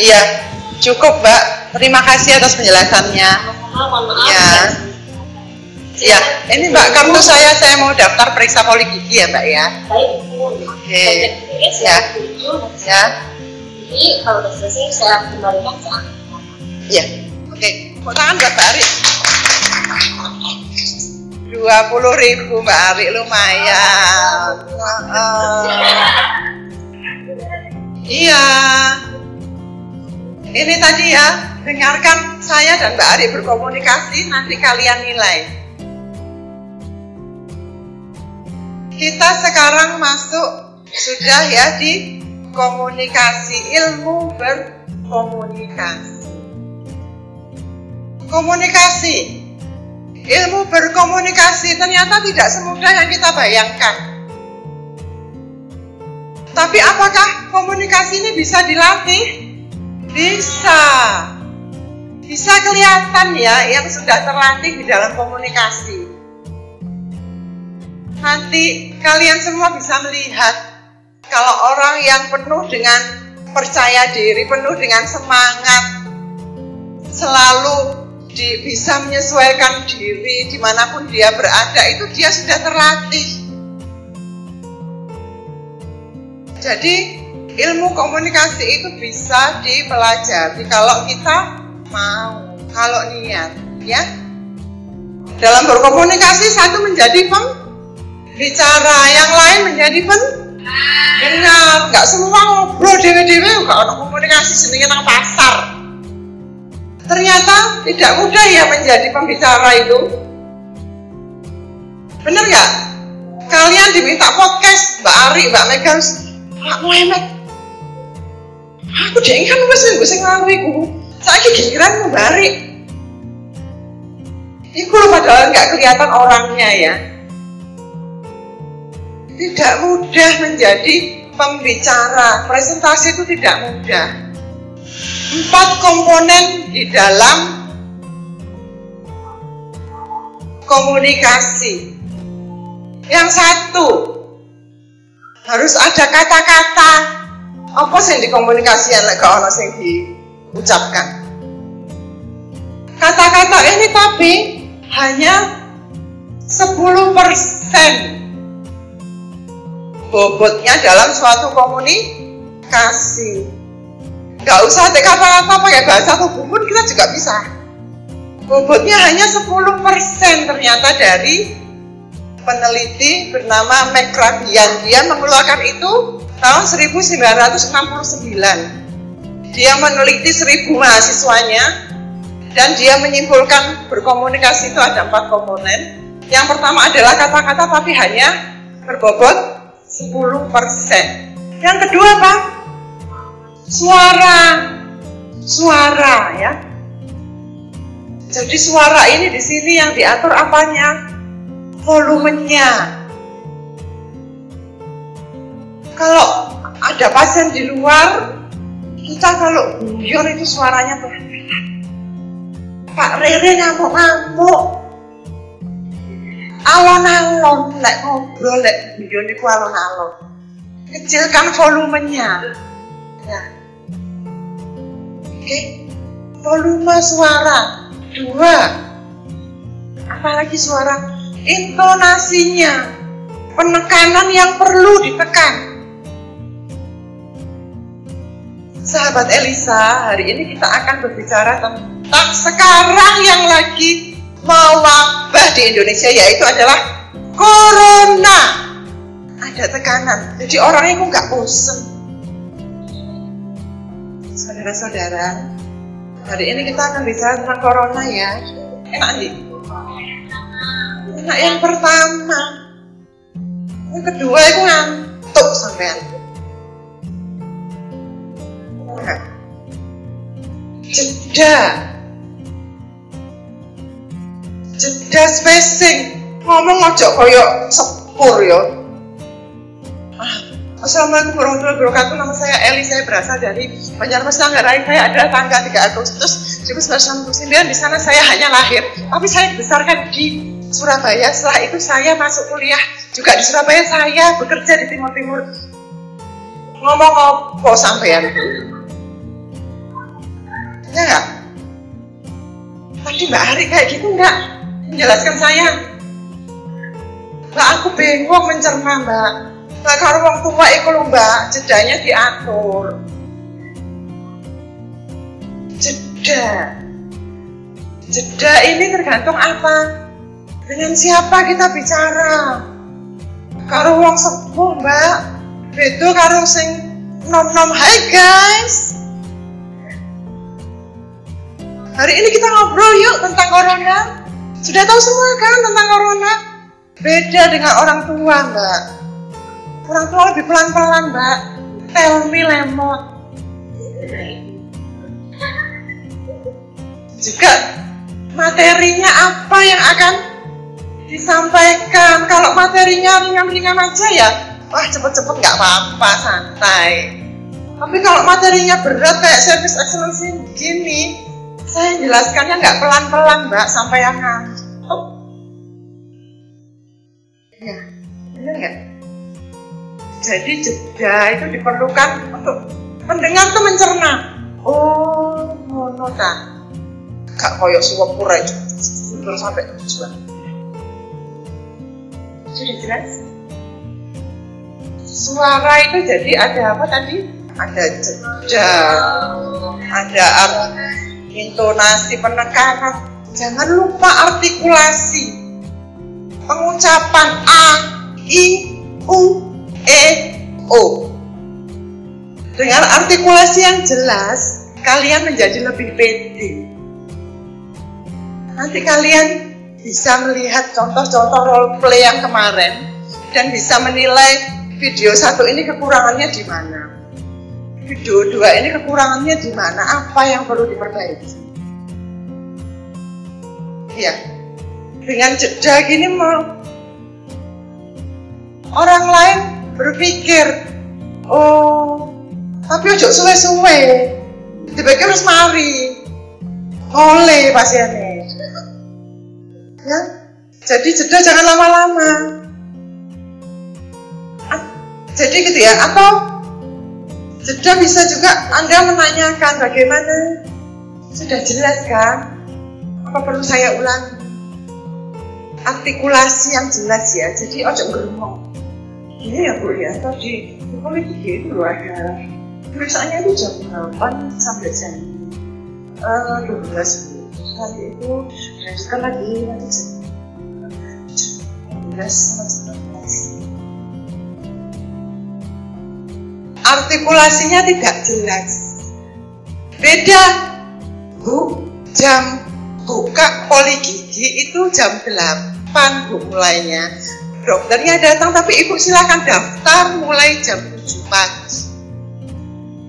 Iya, cukup Mbak. Terima kasih atas penjelasannya. mohon maaf. Ya. Ya, ini Mbak kartu saya saya mau daftar periksa poli gigi ya Mbak ya. Oke. Ya. Ya, Jadi kalau selesai saya kembalikan saat ya. Oke, tangan Mbak Ari. Dua puluh ribu Mbak Ari lumayan. Heeh. Ini tadi ya, dengarkan saya dan Mbak Ari berkomunikasi, nanti kalian nilai. Kita sekarang masuk sudah ya di komunikasi, ilmu berkomunikasi. Komunikasi. Ilmu berkomunikasi ternyata tidak semudah yang kita bayangkan. Tapi apakah komunikasi ini bisa dilatih? Bisa. Bisa kelihatan ya yang sudah terlatih di dalam komunikasi. Nanti kalian semua bisa melihat kalau orang yang penuh dengan percaya diri, penuh dengan semangat, selalu di- bisa menyesuaikan diri di mana pun dia berada, itu dia sudah terlatih. Jadi ilmu komunikasi itu bisa dipelajari kalau kita mau, kalau niat, ya. Dalam berkomunikasi satu menjadi pembicara, yang lain menjadi pendengar. Nggak semua ngobrol dewe-dewe, nggak ada komunikasi senengnya nang pasar. Ternyata tidak mudah ya menjadi pembicara itu. Bener nggak? Kalian diminta podcast, Mbak Ari, Mbak Megan, Pak Muhammad. Aku dia kan wis wis ngawi ku. Saiki giliran Ari. Iku loh padahal nggak kelihatan orangnya ya. Tidak mudah menjadi pembicara. Presentasi itu tidak mudah. Empat komponen di dalam komunikasi. Yang satu, harus ada kata-kata apa sih dikomunikasikan lek gak ono sing diucapkan. Kata-kata ini tapi hanya 10% bobotnya dalam suatu komunikasi. Gak usah ada kata-kata pakai bahasa tubuh pun kita juga bisa. Bobotnya hanya 10% ternyata dari peneliti bernama McCrabian. Dia mengeluarkan itu tahun 1969. Dia meneliti 1000 mahasiswanya dan dia menyimpulkan berkomunikasi itu ada empat komponen. Yang pertama adalah kata-kata tapi hanya berbobot 10%. Yang kedua apa? Suara. Suara ya. Jadi suara ini di sini yang diatur apanya? Volumenya. Kalau ada pasien di luar, kita kalau guyon itu suaranya pelan-pelan. Pak Rere ngamuk-ngamuk. Alon-alon, lek ngobrol, lek guyon itu alon-alon. Kecilkan volumenya. Ya. Oke, volume suara dua. Apalagi suara intonasinya, penekanan yang perlu ditekan. Sahabat Elisa, hari ini kita akan berbicara tentang sekarang yang lagi mewabah di Indonesia yaitu adalah Corona. Ada tekanan, jadi orang itu nggak bosen. Saudara-saudara, hari ini kita akan bicara tentang Corona ya. Enak nih. Enak yang pertama. Yang kedua itu ngantuk sampean. Jeda. Jeda spacing. Ngomong ojo koyo sepur yo. Ah, Assalamualaikum warahmatullahi wabarakatuh. Nama saya Eli. Saya berasal dari Banjarmasin Manggarai. Saya adalah tanggal 3 Agustus 1969. Di sana saya hanya lahir, tapi saya dibesarkan di Surabaya. Setelah itu saya masuk kuliah juga di Surabaya. Saya bekerja di Timur Timur. ngomong apa sampean ya nggak? Tadi mbak Ari kayak gitu nggak? Menjelaskan saya. Mbak aku bingung mencerna mbak. Mbak kalau wong tua itu lho mbak jedanya diatur. Jeda. Jeda ini tergantung apa? Dengan siapa kita bicara? Karo wong sepuh mbak. Beda karo sing nom nom hai guys hari ini kita ngobrol yuk tentang corona. Sudah tahu semua kan tentang corona? Beda dengan orang tua mbak. Orang tua lebih pelan pelan mbak. Tell me lemot. Juga materinya apa yang akan disampaikan? Kalau materinya ringan-ringan aja ya wah cepet-cepet nggak apa-apa santai. Tapi kalau materinya berat kayak service excellence begini saya jelaskannya nggak pelan-pelan mbak sampai yang ngantuk. Ya benar nggak? Jadi jeda itu diperlukan untuk pendengar tuh mencerna. Oh ngono ta? Gak koyok suwep pura terus sampai tujuan sudah jelas? Suara itu jadi ada apa tadi? Ada jeda ada intonasi penekanan. Jangan lupa artikulasi. Pengucapan a i u e o. Dengan artikulasi yang jelas kalian menjadi lebih pede. Nanti kalian bisa melihat contoh-contoh role play yang kemarin dan bisa menilai video satu ini kekurangannya di mana video dua ini kekurangannya di mana? Apa yang perlu diperbaiki? Ya dengan jeda gini mau orang lain berpikir oh tapi ojo suwe-suwe. Dipikir harus mari. Oleh pasiennya. Ya. Jadi jeda jangan lama-lama. Jadi gitu ya. Atau jeda bisa juga anda menanyakan bagaimana? Sudah jelas kan? Apa perlu saya ulang? Artikulasi yang jelas ya. Jadi ojo ngomong ini ya bu ya. Tadi politik itu loh ada. Tulisannya itu jam 8 sampai jam uh, 12 nanti itu dilanjutkan lagi nanti jam 12 sampai artikulasinya tidak jelas. Beda. Bu jam buka poli gigi itu jam 8 bu mulainya. Dokternya datang tapi ibu silahkan daftar mulai jam 7 pagi.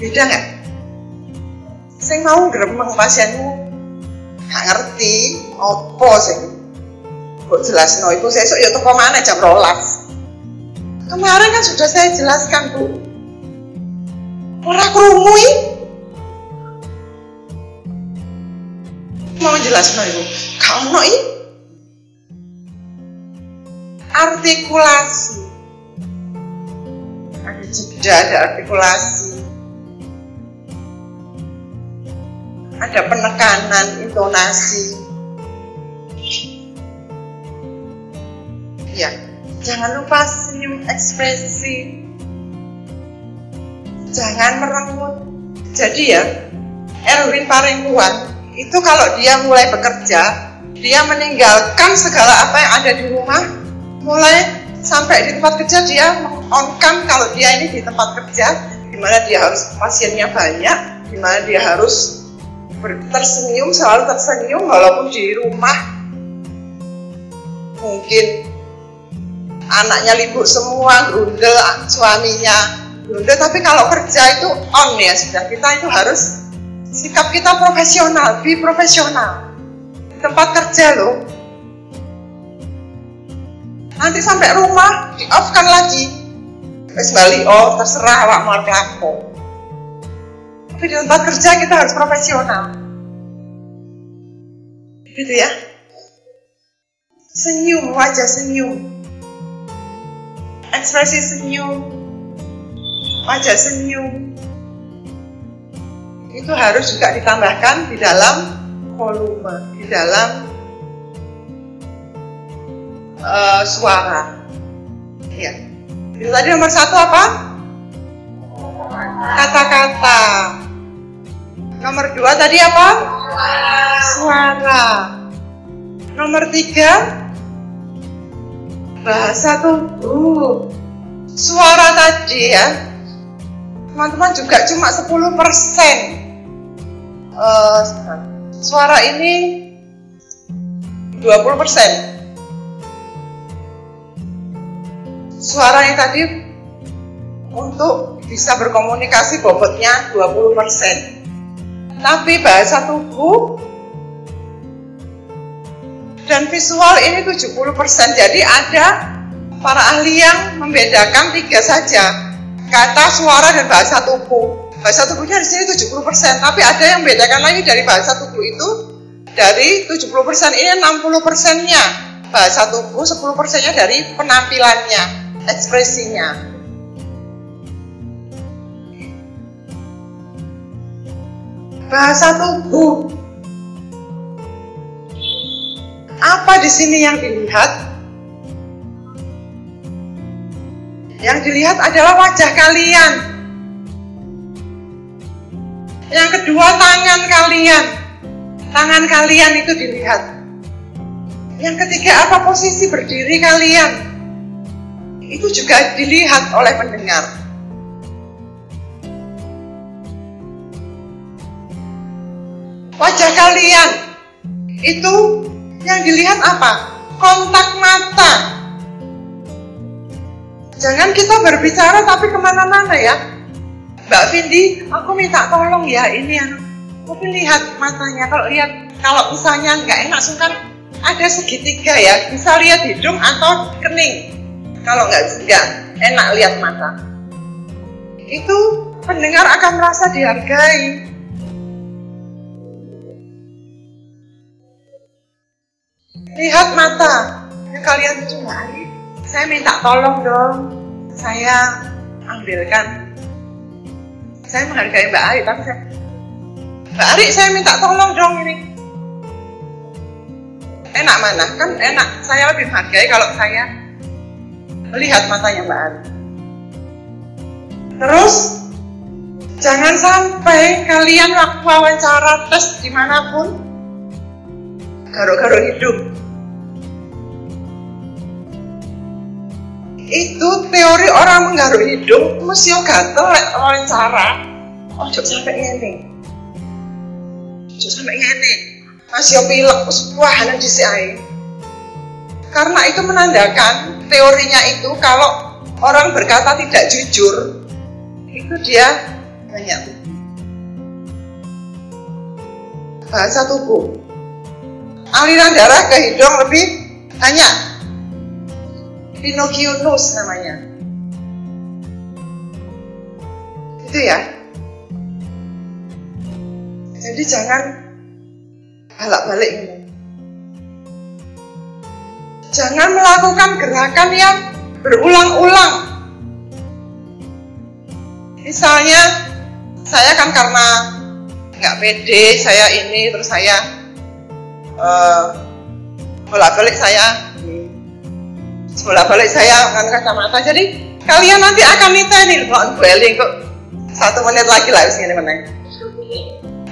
Beda nggak? Saya mau gremeng pasienmu. Nggak ngerti. Opo sih? Kok jelas no itu saya ya toko mana jam rolas. Kemarin kan sudah saya jelaskan bu orang kerumui mau jelaskan ibu kamu ini artikulasi. Ada jeda ada artikulasi. Ada penekanan intonasi. Ya jangan lupa senyum ekspresi jangan merengut jadi ya Erwin Parengkuan itu kalau dia mulai bekerja dia meninggalkan segala apa yang ada di rumah mulai sampai di tempat kerja dia on-cam kalau dia ini di tempat kerja di mana dia harus pasiennya banyak di mana dia harus tersenyum selalu tersenyum walaupun di rumah. Mungkin anaknya libur semua grundel suaminya grundel tapi kalau kerja itu on ya sudah. Kita itu harus sikap kita profesional bi profesional. Tempat kerja loh. Nanti sampai rumah di off kan lagi. Wes balik off terserah awak mau apa. Tapi di tempat kerja kita harus profesional. Gitu ya. Senyum wajah senyum. Ekspresi senyum wajah senyum. Itu harus juga ditambahkan di dalam volume, di dalam uh, suara. Ya. Itu tadi nomor satu apa? Kata-kata. Nomor dua tadi apa? Suara. Nomor tiga bahasa tubuh. Suara tadi ya, teman-teman juga cuma 10 persen. Uh, suara ini 20 persen. Suara yang tadi untuk bisa berkomunikasi bobotnya 20 persen. Tapi bahasa tubuh dan visual ini 70%. Jadi ada para ahli yang membedakan tiga saja. Kata, suara, dan bahasa tubuh. Bahasa tubuhnya di sini 70%, tapi ada yang membedakan lagi dari bahasa tubuh itu dari 70% ini 60 persennya bahasa tubuh, 10 persennya dari penampilannya, ekspresinya. Bahasa tubuh Apa di sini yang dilihat? Yang dilihat adalah wajah kalian. Yang kedua tangan kalian. Tangan kalian itu dilihat. Yang ketiga apa posisi berdiri kalian? Itu juga dilihat oleh pendengar. Wajah kalian itu yang dilihat apa? Kontak mata. Jangan kita berbicara tapi ke mana-mana ya. Mbak Vindi, aku minta tolong ya ini anu. Tapi lihat matanya. Kalau lihat, kalau misalnya nggak enak sungkan ada segitiga ya. Bisa lihat hidung atau kening. Kalau nggak nggak enak lihat mata. Itu pendengar akan merasa dihargai. Lihat mata yang kalian cumai. Saya minta tolong dong. Saya ambilkan. Saya menghargai Mbak Ari, tapi saya Mbak Ari, saya minta tolong dong ini. Enak mana? Kan enak. Saya lebih menghargai kalau saya melihat matanya Mbak Ari. Terus jangan sampai kalian waktu wawancara tes di mana pun garuk-garuk hidung itu teori orang menggaruk hidung mesti gatel lek wawancara ojo sampai ngene. Ojo sampai ngene. Masih pilek wahanan dhisik ae. Karena itu menandakan teorinya itu kalau orang berkata tidak jujur itu dia banyak bahasa tubuh. Aliran darah ke hidung lebih banyak Pinocchio nose namanya. Itu ya. Jadi jangan balak-balik. Jangan melakukan gerakan yang berulang-ulang. Misalnya, saya kan karena nggak pede, saya ini, terus saya uh, bolak-balik saya sebelah balik saya akan kacamata. Jadi kalian nanti akan nih kok dwelling kok satu menit lagi lah sini meneng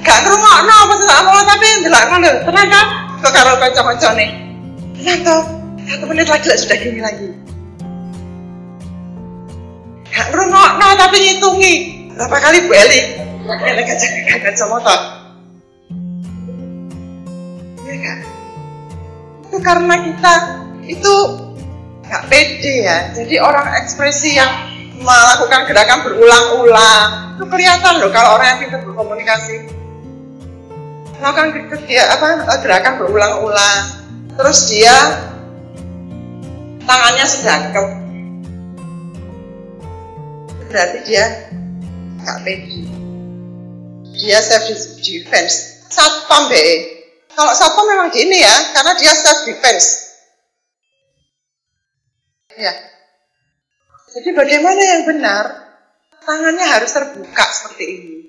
gak kerumah no apa sih mau tapi ndelok ngono tenang kan kok karo kanca nih tenang toh satu menit lagi lah sudah gini lagi. Gak kerumah no tapi ngitungi. Berapa kali balik ini kaca kaca motor ya kan itu karena kita itu nggak pede ya. Jadi orang ekspresi yang melakukan gerakan berulang-ulang itu kelihatan loh kalau orang yang pintar berkomunikasi. Melakukan dia apa gerakan berulang-ulang. Terus dia tangannya sedangkem. Berarti dia nggak pede. Dia self defense satpam be. Kalau satpam memang gini ya karena dia self defense Ya. Jadi bagaimana yang benar? tangannya harus terbuka seperti ini